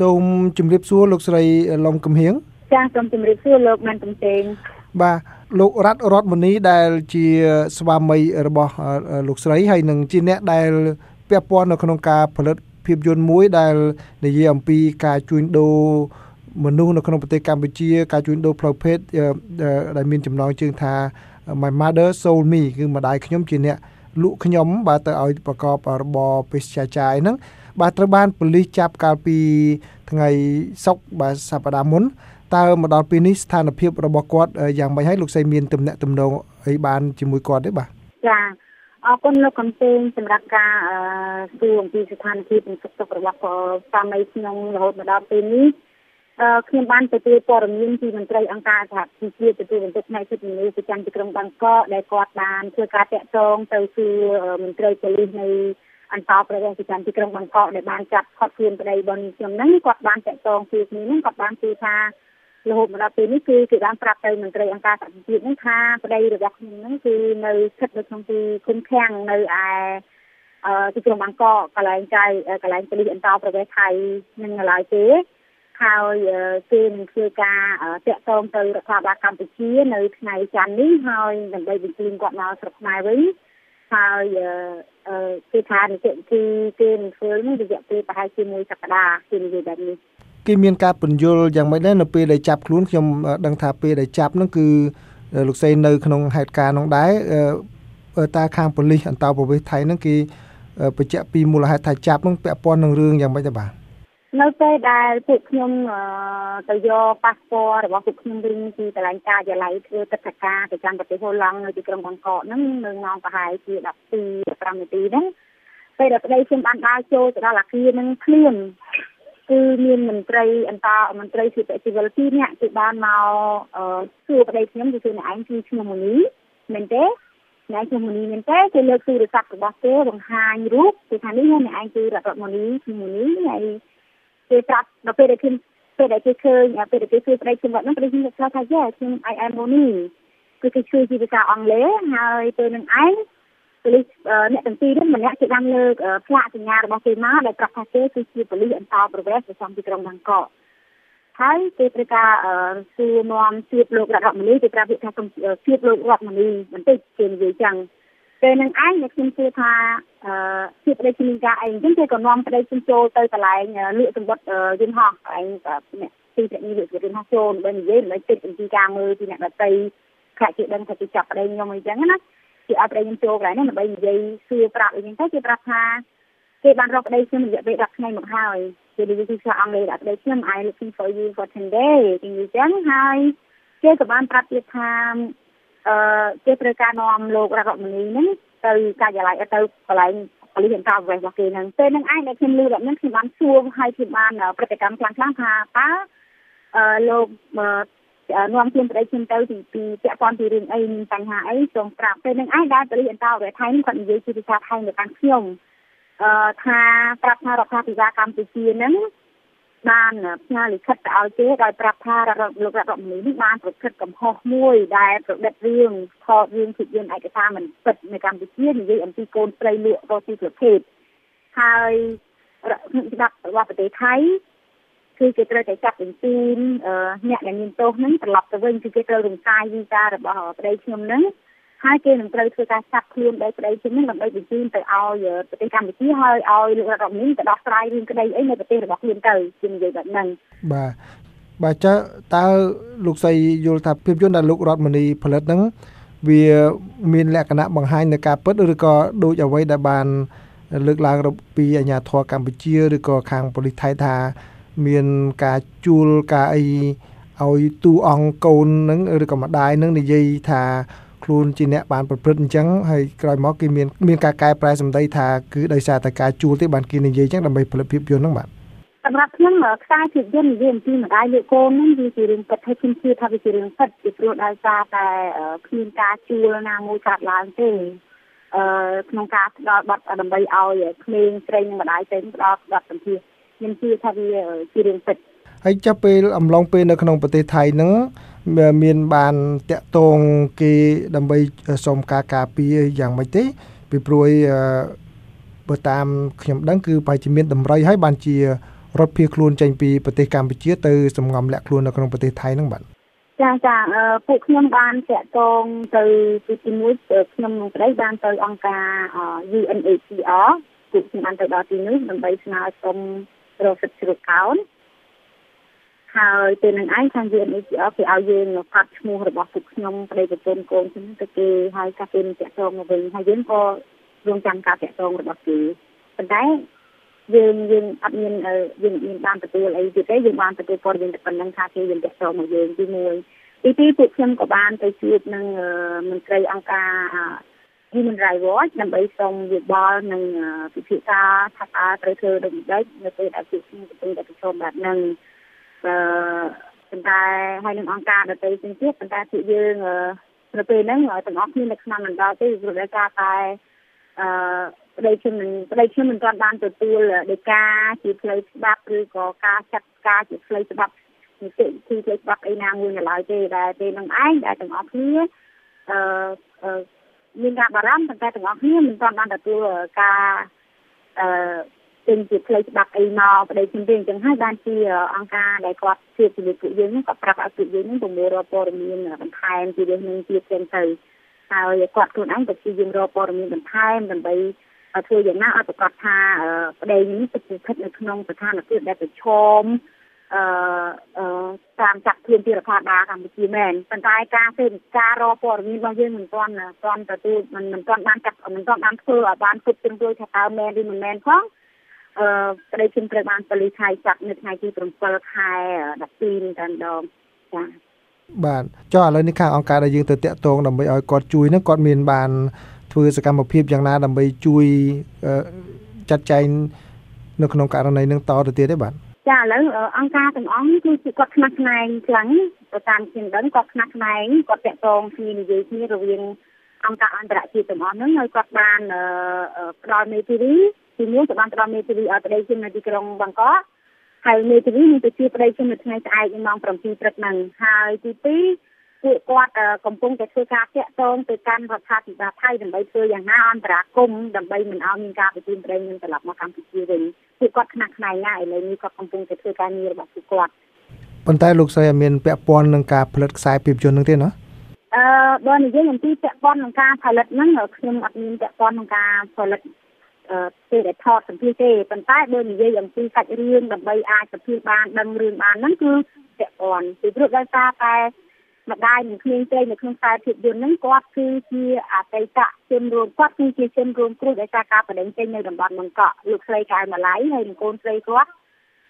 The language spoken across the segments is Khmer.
សូមជម្រាបសួរលោកស្រីឡុងកំហៀងចាសូមជម្រាបសួរលោកបានកំទេងបាទលោករតរតមនីដែលជាស្វាមីរបស់លោកស្រីហើយនឹងជាអ្នកដែលពាក់ព័ន្ធនៅក្នុងការផលិតភាពយន្តមួយដែលនិយាយអំពីការជួញដូរមនុស្សនៅក្នុងប្រទេសកម្ពុជា ការជួញដូរផ្លូវភេទដែលមានចំណងជើងថា My Mother Sold Me គឺម្ដាយខ្ញុំជាអ្នក លក់ខ្ញុំបាទទៅឲ្យប្រកបរបរពេទ្យចាចាយហ្នឹងបាទត្រូវបានប៉ូលីសចាប់កាលពីថ្ងៃសុក្របាទសប្តាហ៍មុនតើមកដល់ពេលនេះស្ថានភាពរបស់គាត់យ៉ាងម៉េចហើយលោកស្រីមានទំនាក់ទំនងអីបានជាមួយគាត់ទេបាទចាអរគុណលោកកំទេងសម្រាប់ការសួរអំពីស្ថានភាពនិងសុខទុក្ខរបស់សាមីខ្ញុំរហូតមកដល់ពេលនេះអឺ ខ្ញុំបានទទួលព័ត៌មានពីមន្ត្រីអង្គការសហជីវជាតិទទួលបន្ទុកផ្នែកសិទ្ធិមនុស្សប្រចាំទីក្រុងបាងកកដែលគាត់បានធ្វើការតាក់ទងទៅសួរមន្ត្រីប៉ូលីសនៅអន្តរប្រវេសប្រចាំទីក្រុងបាងកកដែលបានចាប់ផុតខ្លួនប្តីរបស់ខ្ញុំហ្នឹងគាត់បានតាក់ទងពីគ្នាហ្នឹងគាត់បានជឿថារហូតមកដល់ពេលនេះគឺគេបានប្រាប់ទៅមន្ត្រីអង្គការសហជីវជាតិហ្នឹងថាប្តីរបស់ខ្ញុំហ្នឹងគឺនៅស្ថិតនៅក្នុងទីគុំខាំងនៅឯអឺទីក្រុងបាងកកកន្លែងចៅកន្លែងប៉ូលីសអន្តរប្រវេសថៃនឹងឡើយទេ ហើយគេនឹងធ្វើការតាក់ទងទៅរដ្ឋាភិបាលកម្ពុជានៅថ្ងៃច័ន្ទនេះហើយដើម្បីបញ្ជូនគាត់មកស្រុកខ្មែរវិញហើយគេថានីតិវិធីគេនឹងធ្វើនេះរយៈពេលប្រហែលជាមួយសប្តាហ៍គេនិយាយបែបនេះគេមានការពន្យល់យ៉ាងម៉េចដែរនៅពេលដែលចាប់ខ្លួនខ្ញុំដឹងថាពេលដែលចាប់នោះគឺលោកស្រីនៅក្នុងហេតុការណ៍នោះដែរតើខាងប៉ូលីសអន្តរប្រវេសន៍ថៃហ្នឹងគេបញ្ជាក់ពីមូលហេតុថាចាប់នោះពាក់ព័ន្ធនឹងរឿងយ៉ាងម៉េចដែរបាទ នៅពេលដែលពួកខ្ញុំទៅយកប៉ាសពតរបស់ពួកខ្ញុំវិញពីកន្លែងការិយាល័យធ្វើទឹកធការទៅចាំប្រទេសហូឡង់នៅទីក្រុងបាងកកហ្នឹងនៅម៉ោងប្រហែលជា12 5នាទីហ្នឹងពេលដែលប្តីខ្ញុំបានដើរចូលទៅដល់អាគារហ្នឹងភ្លាមគឺមានមន្ត្រីអន្តរមន្ត្រីសិទ្ធិជីវិលទីនេះគឺបានមកសួរប្តីខ្ញុំគឺអ្នកឯងគឺឈ្មោះមនីមែនទេអ្នកឈ្មោះមនីមែនទេគេលើកទូរស័ព្ទរបស់គេបង្ហាញរូបគឺថានេះអ្នកឯងគឺរដ្ឋមនីឈ្មោះមនីហើយ គេប្រាប់ដល់ពេលដែលខ្ញុំពេលដែលគេឃើញពេលដែលគេជួយប្តីខ្ញុំហ្នឹងប្តីខ្ញុំគាត់ថាយ៉ាខ្ញុំ I am Moni គឺគេជួយជាភាសាអង់គ្លេសហើយពេលនឹងឯងប៉ូលីសអ្នកទាំងពីរនេះម្នាក់គេបានលើកផ្លាកសញ្ញារបស់គេមកដែលប្រាប់ថាគេគឺជាប៉ូលីសអន្តរប្រវេសន៍ប្រចាំទីក្រុងបាងកកហើយគេត្រូវការសួរនាំជៀបលោករដ្ឋមន្ត្រីគេប្រាប់ថាសូមជៀបលោករដ្ឋមន្ត្រីបន្តិចគេនិយាយចឹង ពេលនឹងឯងអ្នកខ្ញុំជឿថាអឺជាប្តីជំនាញការអីអញ្ចឹងគេក៏នាំប្តីខ្ញុំចូលទៅកន្លែងលក់សម្បត្តិយន្តហោះកន្លែងអ្នកទីប្រាក់នេះលក់យន្តហោះចូលដើម្បីនិយាយដើម្បីតិចអំពីការមើលពីអ្នកដតីខ្លាចគេដឹងថាគេចាប់ប្តីខ្ញុំអីចឹងណាគេឲ្យប្តីខ្ញុំចូលកន្លែងនេះដើម្បីនិយាយសួរប្រាប់អីចឹងទៅគេប្រាប់ថាគេបានរកប្តីខ្ញុំរយៈពេល10ថ្ងៃមកហើយគេនិយាយពីភាសាអង់គ្លេសដាក់ប្តីខ្ញុំ I looking for you for 10 days គេនិយាយចឹងហើយគេក៏បានប្រាប់ទៀតថា អឺគេត្រូវការនាំលោករដ្ឋមន្ត្រីហ្នឹងទៅការិយាល័យទៅកន្លែងប៉ូលីសអន្តរប្រវេសន៍របស់គេហ្នឹងពេលហ្នឹងឯងដែលខ្ញុំឮแบบហ្នឹងខ្ញុំបានសួរឲ្យខ្ញុំបានប្រតិកម្មខ្លាំងខ្លាំងថាតើអឺលោកនាំខ្ញុំប្តីខ្ញុំទៅពីពីពាក់ព័ន្ធពីរឿងអីមានបញ្ហាអីសូមប្រាប់ពេលហ្នឹងឯងដែលប៉ូលីសអន្តរប្រវេសន៍ថៃគាត់និយាយជាភាសាថៃទៅកាន់ខ្ញុំអឺថាប្រាប់ថារដ្ឋាភិបាលកម្ពុជាហ្នឹង បានផ្ញើលិខិតទៅឲ្យគេដោយប្រាប់ថារដ្ឋលោករដ្ឋមន្ត្រីនេះបានប្រព្រឹត្តកំហុសមួយដែលប្រឌិតរឿងថតរឿងភាពយន្តឯកសារមិនពិតនៅកម្ពុជានិយាយអំពីកូនស្រីលក់រស់ទីប្រភេទហើយច្បាប់របស់ប្រទេសថៃគឺគេត្រូវតែចាប់បញ្ជូនអ្នកដែលមានទោសហ្នឹងត្រឡប់ទៅវិញគឺគេត្រូវរំសាយវីសារបស់ប្តីខ្ញុំហ្នឹង ហើយគេនឹងត្រូវធ្វើការចាប់ខ្លួនដោយប្តីជំនាញដើម្បីបញ្ជូនទៅឲ្យប្រទេសកម្ពុជាហើយឲ្យលោករដ្ឋមន្ត្រីទៅដោះស្រាយរឿងក្តីអីនៅប្រទេសរបស់ខ្លួនទៅជានិយាយបែបហ្នឹងបាទបាទចើតើលោកស្រីយល់ថាភាពយន្តដែលលោករដ្ឋមន្ត្រីផលិតហ្នឹងវាមានលក្ខណៈបង្ហាញនៅការពិតឬក៏ដូចអ្វីដែលបានលើកឡើងពីអាជ្ញាធរកម្ពុជាឬក៏ខាងប៉ូលីសថៃថា មានការជួលការអីឲ្យទូអង្គកូននឹងឬក៏ម្ដាយនឹងនិយាយថា ខ្លួនជាអ្នកបានប្រព្រឹត្តអញ្ចឹងហើយក្រោយមកគេមានមានការកែប្រែសម្ដីថាគឺដោយសារតែការជួលទេបានគេនិយាយអញ្ចឹងដើម្បីផលិតភាពយន្តហ្នឹងបាទសម្រាប់ខ្ញុំខ្សែភាពយន្តនិយាយអំពីម្ដាយលើកកូនហ្នឹងវាជារឿងពិតហើយខ្ញុំជឿថាវាជារឿងពិតពីព្រោះដោយសារតែគ្មានការជួលណាមួយកើតឡើងទេអឺក្នុងការផ្ដល់ប័ណ្ណដើម្បីឲ្យក្មេងស្រីនិងម្ដាយទៅផ្ដល់ប័ណ្ណសម្ភារខ្ញុំជឿថាវាជារឿងពិត ហើយចាប់ពេលអំឡុងពេលនៅក្នុងប្រទេសថៃហ្នឹងមានបានតាក់ទងគេដើម្បីសុំការការពារយ៉ាងម៉េចទេពីព្រួយបើតាមខ្ញុំដឹងគឺប្រហែលជាមានតម្រុយហើយបានជារត់ភៀសខ្លួនចេញពីប្រទេសកម្ពុជាទៅសំងំលាក់ខ្លួននៅក្នុងប្រទេសថៃហ្នឹងបាទចាចាពួកខ្ញុំបានតាក់ទងទៅទីទីមួយខ្ញុំនឹងប្តីបានទៅអង្គការ UNHCR ពួកខ្ញុំបានទៅដល់ទីនោះដើម្បីស្នើសុំរកសិទ្ធិជ្រុកកោន ហើយពេលនឹងឯងខាង UNHCR គេឲ្យយើងផាត់ឈ្មោះរបស់ពួកខ្ញុំប្តីប្រពន្ធកូនខ្ញុំទៅគេហើយកាគេនឹងតាក់ទងមកវិញហើយយើងក៏រងចាំការតាក់ទងរបស់គេប៉ុន្តែយើងយើងអត់មានយើងមានបានទទួលអីទៀតទេយើងបានទទួលព័ត៌មានតែប៉ុណ្្នឹងថាគេយើងតាក់ទងមកយើងទី1ទី2ពួកខ្ញុំក៏បានទៅជួបនឹងមន្ត្រីអង្គការ Human Rights Watch ដើម្បីសូមយោបល់និងពិភាក្សាថាតើត្រូវធ្វើដូចម្តេចនៅពេលដែលពួកខ្ញុំកំពុងតែប្រឈមបែបហ្នឹងអឺ ប៉ុន្តែហើយនឹងអង្គការដទៃផ្សេងទៀតប៉ុន្តែពួកយើងនៅពេលហ្នឹងទាំងអស់គ្នានៅក្នុងមិនដល់ទេព្រោះតែការតែអឺប្តីខ្ញុំមិនប្តីខ្ញុំមិនទាន់បានទទួលដីកាជាផ្លូវច្បាប់ឬក៏ការចាត់ការជាផ្លូវច្បាប់នីតិវិធីផ្លូវច្បាប់អីណាមួយនៅឡើយទេដែលពេលហ្នឹងឯងដែលទាំងអស់គ្នាអឺមានការបារម្ភប៉ុន្តែទាំងអស់គ្នាមិនទាន់បានទទួលការអឺ ពេញជាផ្លូវច្បាប់អីមកប្តីខ្ញុំទេអញ្ចឹងហើយបានជាអង្គការដែលគាត់ជួយជាមួយពួកយើងហ្នឹងក៏ប្រាប់ឲ្យពួកយើងហ្នឹងប្រមូលរកព័ត៌មានបន្ថែមពីរឿងនេះទៀតចឹងទៅហើយគាត់ខ្លួនឯងក៏ព្យាយាមរកព័ត៌មានបន្ថែមដើម្បីធ្វើយ៉ាងណាឲ្យប្រកាសថាប្តីនេះពិតជាស្ថិតនៅក្នុងស្ថានភាពដែលប្រឈមអឺតាមចាត់ធានទីរដ្ឋាភិបាលកម្ពុជាមែនប៉ុន្តែការសេនការរកព័ត៌មានរបស់យើងមិនទាន់ទាន់ទទួលមិនមិនទាន់បានចាត់មិនទាន់បានធ្វើឲ្យបានគ្រប់ជ្រុងជ្រោយថាតើមែនឬមិនមែនផង អឺប្តីខ្ញុំត្រូវបានប៉ូលីសថៃចាប់នៅថ្ងៃទី7ខែ12នេះតែម្ដងចា៎បាទចុះឥឡូវនេះខាងអង្គការដែលយើងទៅតាក់ទងដើម្បីឲ្យគាត់ជួយហ្នឹងគាត់មានបាន ធ្វើសកម្មភាពយ៉ាងណាដើម្បីជួយចាត់ចែងនៅក្នុងករណីនឹងតទៅទៀតទេបាទចាឥឡូវអង្គការទាំងអង្គគឺជាគាត់ខ្នះខ្នែងខ្លាំងទៅតាមខ្ញុំដឹងគាត់ខ្នះខ្នែងគាត់តាក់ទងគ្នានិយាយគ្នារវាងអង្គការអន្តរជាតិទាំងអស់ហ្នឹងហើយគាត់បានផ្ដល់មេធាវី ទីមួយក៏បានផ្ដល់មេធាវីឲ្យប្តីខ្ញុំនៅទីក្រុងបាងកកហើយមេធាវីនឹងទៅជាប្តីខ្ញុំនៅថ្ងៃស្អែកម៉ោង7ព្រឹកហ្នឹងហើយទី2ពួកគាត់កំពុងតែធ្វើការតាក់ទងទៅកាន់រដ្ឋាភិបាលថៃដើម្បីធ្វើយ៉ាងណាអន្តរាគមដើម្បីមិនឲ្យមានការបញ្ជូនប្រេងនឹងត្រឡប់មកកម្ពុជាវិញពួកគាត់ខ្នះខ្នែងណាស់ឥឡូវនេះគាត់កំពុងតែធ្វើការងាររបស់ពួកគាត់ប៉ុន្តែលោកស្រីមានពាក់ព័ន្ធនឹងការផលិតខ្សែភាពយន្តនឹងទេណាអឺបើនិយាយអំពីពាក់ព័ន្ធនឹងការផលិតហ្នឹងខ្ញុំអត់មានពាក់ព័ន្ធនឹងការផលិតអឺ ពេលដែលថតសម្ភារទេប៉ុន្តែបើនិយាយអំពីសាច់រឿងដើម្បីអាចសម្ភារបានដឹងរឿងបានហ្នឹងគឺពាក់ព័ន្ធពីព្រោះដោយសារតែម្ដាយនិងក្មេងស្រីនៅក្នុងខ្សែភាពយន្តហ្នឹងគាត់គឺជាអតីតជនរួមគាត់គឺជាជនរួមគ្រោះដោយសារការបដិសេធនៅតំបន់បង្កក់លោកស្រីកៅម៉ាឡៃហើយនិងកូនស្រីគាត់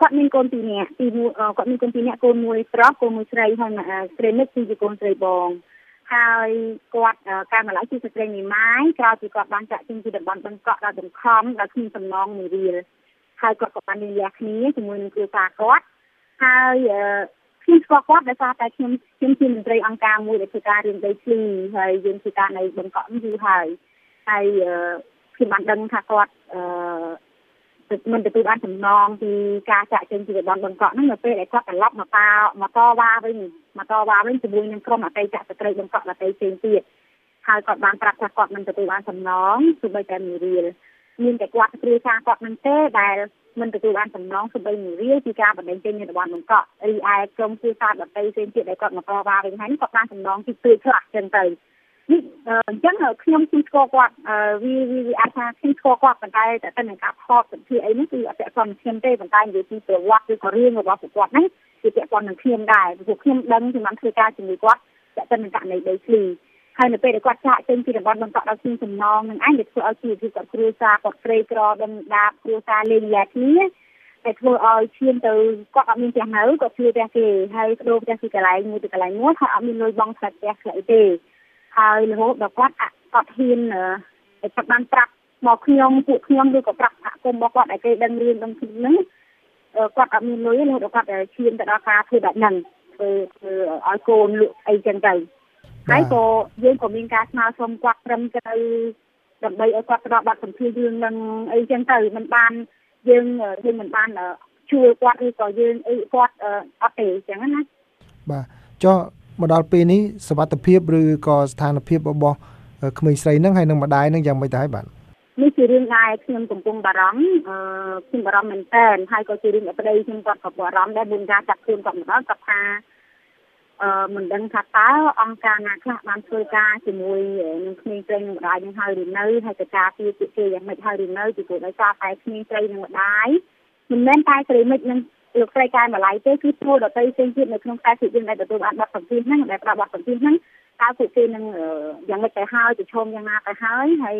គាត់មានកូនពីរនាក់ទីមួយគាត់មានកូនពីរនាក់កូនមួយប្រុសកូនមួយស្រីហើយស្រីនេះគឺជាកូនស្រីបង ហើយគាត់កៅម៉ាឡៃជាស្ត្រីមីម៉ាយក្រោយពីគាត់បានចាក់ចេញពីតំបន់បង្កក់ដល់បង្ខំដល់គ្មានសំណងមួយរៀលហើយគាត់ក៏បានលះគ្នាជាមួយនឹងគ្រួសារគាត់ហើយខ្ញុំស្គាល់គាត់ដោយសារតែខ្ញុំខ្ញុំជាមន្ត្រីអង្គការមួយដែលធ្វើការរឿងដីធ្លីហើយយើងធ្វើការនៅបង្កក់យូរហើយហើយខ្ញុំបានដឹងថាគាត់អឺ មិនទទួលបានចំណងពីការចាក់ចេញពីតំបន់បង្កក់ហ្នឹងនៅពេលដែលគាត់ត្រឡប់មកប៉ាមកតវ៉ាវិញមកតវ៉ាវិញជាមួយនឹងក្រុមអតីតស្ត្រីបង្កក់ដតីផ្សេងទៀតហើយគាត់បានប្រាប់ថាគាត់មិនទទួលបានចំណងទោះបីតែមួយរៀលមានតែគាត់គ្រួសារគាត់នឹងទេដែលមិនទទួលបានសំណងសូម្បីមួយរៀលពីការបណ្ដឹងចេញនៅតំបន់បង្កក់រីឯក្រុមគូសាដតីផ្សេងទៀតដែលគាត់មកតវ៉ាវិញហើយគាត់បានសំណងទីព្រឿខ្លះចឹងទៅ នេះអញ្ចឹងខ្ញុំខ្ញុំស្គាល់គាត់វាវាអាចថាខ្ញុំស្គាល់គាត់ប៉ុន្តែតែតែនឹងការថតសន្ធិអីនេះគឺអតិថិជនខ្ញុំទេប៉ុន្តែនិយាយពីប្រវត្តិឬក៏រឿងរបស់ពួកគាត់ហ្នឹងគឺពាក់ព័ន្ធនឹងខ្ញុំដែរព្រោះខ្ញុំដឹងខ្ញុំបានធ្វើការជាមួយគាត់តែតែនឹងករណីដីធ្លីហើយនៅពេលដែលគាត់ចាក់ចេញពីតំបន់បន្តដល់ជាសំណងនឹងអញវាធ្វើឲ្យជីវភាពគាត់គ្រួសារគាត់ក្រីក្រដឹងដាបគ្រួសារលេងយ៉ាគ្នាតែធ្វើឲ្យឈានទៅគាត់អត់មានផ្ទះនៅគាត់ជួយផ្ទះគេហើយបដូរផ្ទះពីកន្លែងមួយទៅកន្លែងមួយហើយអត់មានលុយបង់ថ្លៃផ្ទះខ្លីទេ ហើយរហូតដល់គាត់អត់ហ៊ានតែគាត់បានប្រាប់មកខ្ញុំពួកខ្ញុំឬក៏ប្រាប់សហគមន៍របស់គាត់ឲ្យគេដឹងរឿងដឹងហ្នឹងគាត់អត់មានលុយរហូតដល់គាត់ឈានទៅដល់ការធ្វើបែបហ្នឹងធ្វើធ្វើឲ្យកូនលក់អីចឹងទៅហើយក៏យើងក៏មានការស្នើសុំគាត់ត្រឹមទៅដើម្បីឲ្យគាត់ផ្ដល់ប័ណ្ណសម្ភារយើងនឹងអីចឹងទៅមិនបានយើងយើងមិនបានជួយគាត់ឬក៏យើងអីគាត់អត់ទេចឹងណាបាទចុះ មកដល់ពេលនេះសវត្ថភាពឬក៏ស្ថានភាពរបស់ក្មេងស្រីនឹងហើយនឹងម្ដាយនឹងយ៉ាងម៉េចដែរបាទនេះជារឿងដែលខ្ញុំកំពុងបារម្ភអឺខ្ញុំបារម្ភមែនតើហើយក៏ជារឿងដែលប្តីខ្ញុំគាត់ក៏បារម្ភដែរមុនការចាប់ខ្លួនគាត់ម្ដងគាត់ថាអឺមិនដឹងថាតើអង្គការណាខ្លះបានធ្វើការជាមួយនឹងក្មេងស្រីនិងម្ដាយនឹងហើយឬនៅហើយទៅការពារពួកគេយ៉ាងម៉េចហើយឬនៅពីព្រោះដោយសារតែក្មេងស្រីនិងម្ដាយមិនមែនតែស្រីមិចនឹង លោកស្រីកែម្លាយទេគឺធ្វើដតីផ្សេងទៀតនៅក្នុងខ្សែភាពយន្តដែលទទួលបានបទសម្ភាសន៍ហ្នឹងដែលផ្ដល់បទសម្ភាសន៍ហ្នឹងតើពួកគេនឹងយ៉ាងម៉េចទៅហើយប្រឈមយ៉ាងណាទៅហើយហើយ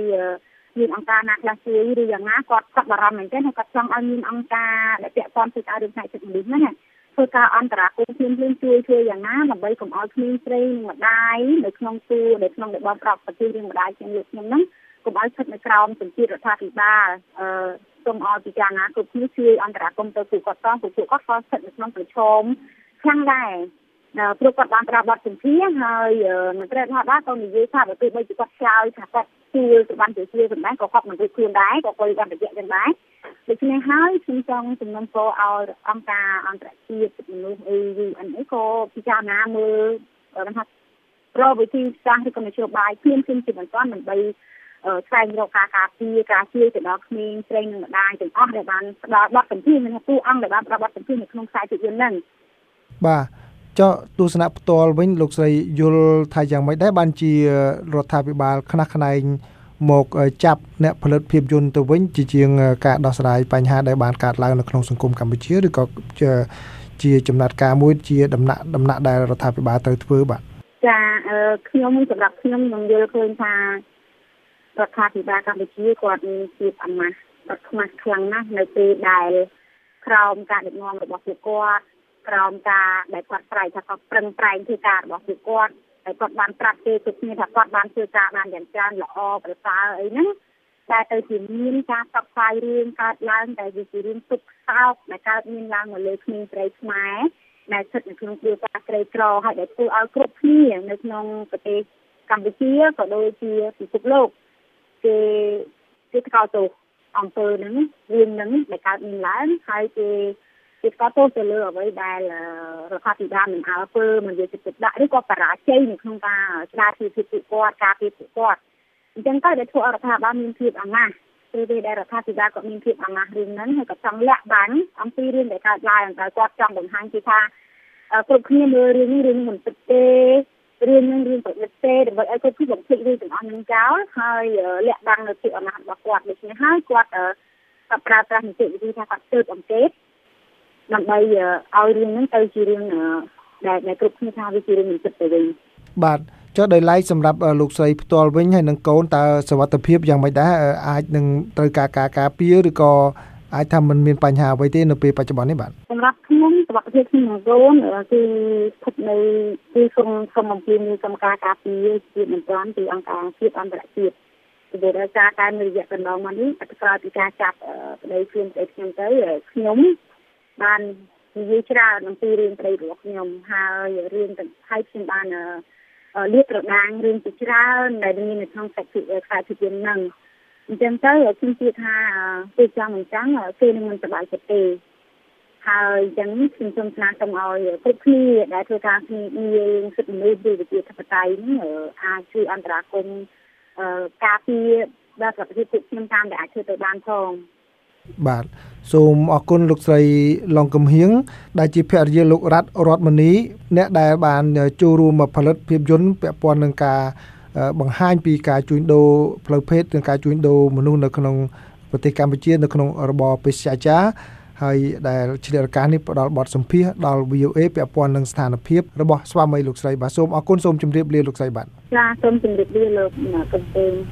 មានអង្គការណាខ្លះជួយឬយ៉ាងណាគាត់គាត់បារម្ភមែនទេហើយគាត់ចង់ឲ្យមានអង្គការដែលពាក់ព័ន្ធធ្វើការរឿងផ្នែកសិទ្ធិមនុស្សហ្នឹងធ្វើការអន្តរាគមន៍ភ្លាមៗជួយជួយយ៉ាងណាដើម្បីកុំឲ្យក្មេងស្រីនិងម្ដាយនៅក្នុងទូនៅក្នុងរបបប្រកបប្រទេសរឿងម្ដាយជាងលោកខ្ញុំហ្នឹង កុំឲ្យស្ថិតនៅក្រោមសម្ពាធរដ្ឋាភិបាលអឺសូមឲ្យពិចារណាគ្រប់គ្នាជួយអន្តរាគមន៍ទៅពួកគាត់ផងពួកគាត់ក៏ស្ថិតនៅក្នុងប្រឈមខ្លាំងដែរព្រោះគាត់បានប្រើបទសម្ភារហើយមន្ត្រីរដ្ឋាភិបាលក៏និយាយថាបើទោះបីជាគាត់ឆ្លើយថាគាត់ជួលសុវណ្ណជាជាសម្ដែងក៏គាត់មិនរួចខ្លួនដែរក៏គាត់បានរយៈយ៉ាងដែរដូច្នេះហើយខ្ញុំចង់ជំនុំពរឲ្យអង្គការអន្តរជាតិមនុស្ស UN អីក៏ពិចារណាមើលថារកវិធីសាស្ត្រឬក៏នយោបាយគ្មានគ្មានជាបន្តដើម្បី ស្វែងរកការការពារការជួយទៅដល់ក្មេងស្រីនិងម្ដាយទាំងអស់ដែលបានផ្ដល់បទសម្ភាសន៍និងពូអង្គដែលបានផ្ដល់បទសម្ភាសន៍នៅក្នុងខ្សែភាពយន្តហ្នឹងបាទចុះទស្សនៈផ្ទាល់វិញលោកស្រីយល់ថាយ៉ាងម៉េចដែរបានជារដ្ឋាភិបាលខ្នះខ្នែងមកចាប់អ្នកផលិតភាពយន្តទៅវិញជាជាងការដោះស្រាយបញ្ហាដែលបានកើតឡើងនៅក្នុងសង្គមកម្ពុជាឬក៏ជាចំណាត់ការមួយជាដំណាក់ដំណាក់ដែលរដ្ឋាភិបាលត្រូវធ្វើបាទចាខ្ញុំសម្រាប់ខ្ញុំខ្ញុំយល់ឃើញថា រដ្ឋាភិបាលកម្ពុជាគាត់មានភាពអាម៉ាស់គាត់ខ្មាស់ខ្លាំងណាស់នៅពេលដែលក្រោមការដឹកនាំរបស់ពួកគាត់ក្រោមការដែលគាត់ស្រែកថាគាត់ប្រឹងប្រែងធ្វើការរបស់ពួកគាត់ហើយគាត់បានប្រាប់គេទៅគ្នាថាគាត់បានធ្វើការបានយ៉ាងច្រើនល្អប្រសើរអីហ្នឹងតែទៅជាមានការផ្សព្វផ្សាយរឿងកើតឡើងតែវាជារឿងទុកសោកដែលកើតមានឡើងមកលើក្មេងស្រីខ្មែរដែលស្ថិតនៅក្នុងគ្រួសារក្រីក្រហើយដែលធ្វើឲ្យគ្រប់គ្នានៅក្នុងប្រទេសកម្ពុជាក៏ដូចជាពិភពលោក គេគេថ្កោលទោសអំពើហ្នឹងរឿងហ្នឹងដែលកើតមានឡើងហើយគេគេក៏ទោសទៅលើអ្វីដែលរដ្ឋាភិបាលមិនអើពើមិនយកចិត្តទុកដាក់ឬក៏បរាជ័យនៅក្នុងការស្ដារពីពួកគាត់ការពីពួកគាត់អញ្ចឹងទៅដែលធ្វើឲ្យរដ្ឋាភិបាលមានភាពអាម៉ាស់ពេលពេលដែលរដ្ឋាភិបាលក៏មានភាពអាម៉ាស់រឿងហ្នឹងហើយក៏ចង់លាក់បាំងអំពីរឿងដែលកើតឡើងតែគាត់ចង់បង្ហាញពីថាគ្រប់គ្នាមើលរឿងនេះរឿងមិនពិតទេ រឿងនឹងរឿងប្រឌិតទេដើម្បីឲ្យគាត់គឺបំភ្លេចរឿងទាំងអស់នឹងចោលហើយលាក់បាំងនៅភាពអំណាចរបស់គាត់ដូច្នេះហើយគាត់ក៏ប្រើប្រាស់នីតិវិធីថាគាត់ទើបអង្កេតដើម្បីឲ្យរឿងហ្នឹងទៅជារឿងដែលដែលគ្រប់គ្នាថាវាជារឿងមិនពិតទៅវិញបាទចុះដោយឡែកសម្រាប់លោកស្រីផ្ទាល់វិញហើយនឹងកូនតើសវត្ថភាពយ៉ាងម៉េចដែរអាចនឹងត្រូវការការការពារឬក៏អាចថាมันមានបញ្ហាអ្វីទេនៅពេលបច្ចុប្បន្ននេះបាទសម្រាប់ ខ្ញុំសវត្ថភាពខ្ញុំនិងកូនគឺស្ថិតនៅគឺសូមសូមអំពាវនាវកម្មការការពារជាបន្ទាន់ពីអង្គការជាតិអន្តរជាតិពីព្រោះដោយសារតែនៅរយៈកន្លងមកនេះអត្តក្រោយពីការចាប់ប្តីខ្លួនស្អីខ្ញុំទៅខ្ញុំបាននិយាយច្រើនអំពីរឿងប្តីរបស់ខ្ញុំហើយរឿងទាំងហើយខ្ញុំបានលាតត្រដាងរឿងជាច្រើនដែលមាននៅក្នុងសាច់ភាពខ្សែភាពយន្តហ្នឹងអញ្ចឹងទៅខ្ញុំជឿថាពេលចង់អញ្ចឹងគេនឹងមិនសប្បាយចិត្តទេ ហើយអញ្ចឹងខ្ញុំសូមស្នើសុំឲ្យគ្រប់គ្នាដែលធ្វើការគ្នារឿងសិទ្ធិមនុស្សឬវិជាធិបតេយ្យនេះអាចជួយអន្តរាគមន៍ការពារដល់ប្រទេសពួកខ្ញុំតាមដែលអាចធ្វើទៅបានផងបាទសូមអរគុណលោកស្រីឡុងកំហៀងដែលជាភរិយាលោករ៉ាត់រតមនីអ្នកដែលបានចូលរួមផលិតភាពយន្តពាក់ព័ន្ធនឹងការបង្ហាញពីការជួញដូរផ្លូវភេទនិងការជួញដូរមនុស្សនៅក្នុងប្រទេសកម្ពុជានៅក្នុងរបបពេជ្រចា ហើយដែលឆ្លៀតឱកាសនេះផ្ដល់បទសម្ភាសដល់ VOA ពាក់ព័ន្ធនឹងស្ថានភាពរបស់ស្វាមីលោកស្រីបាទសូមអរគុណសូមជម្រាបលាលោកស្រីបាទចាសូមជម្រាបលាលោកកំពើ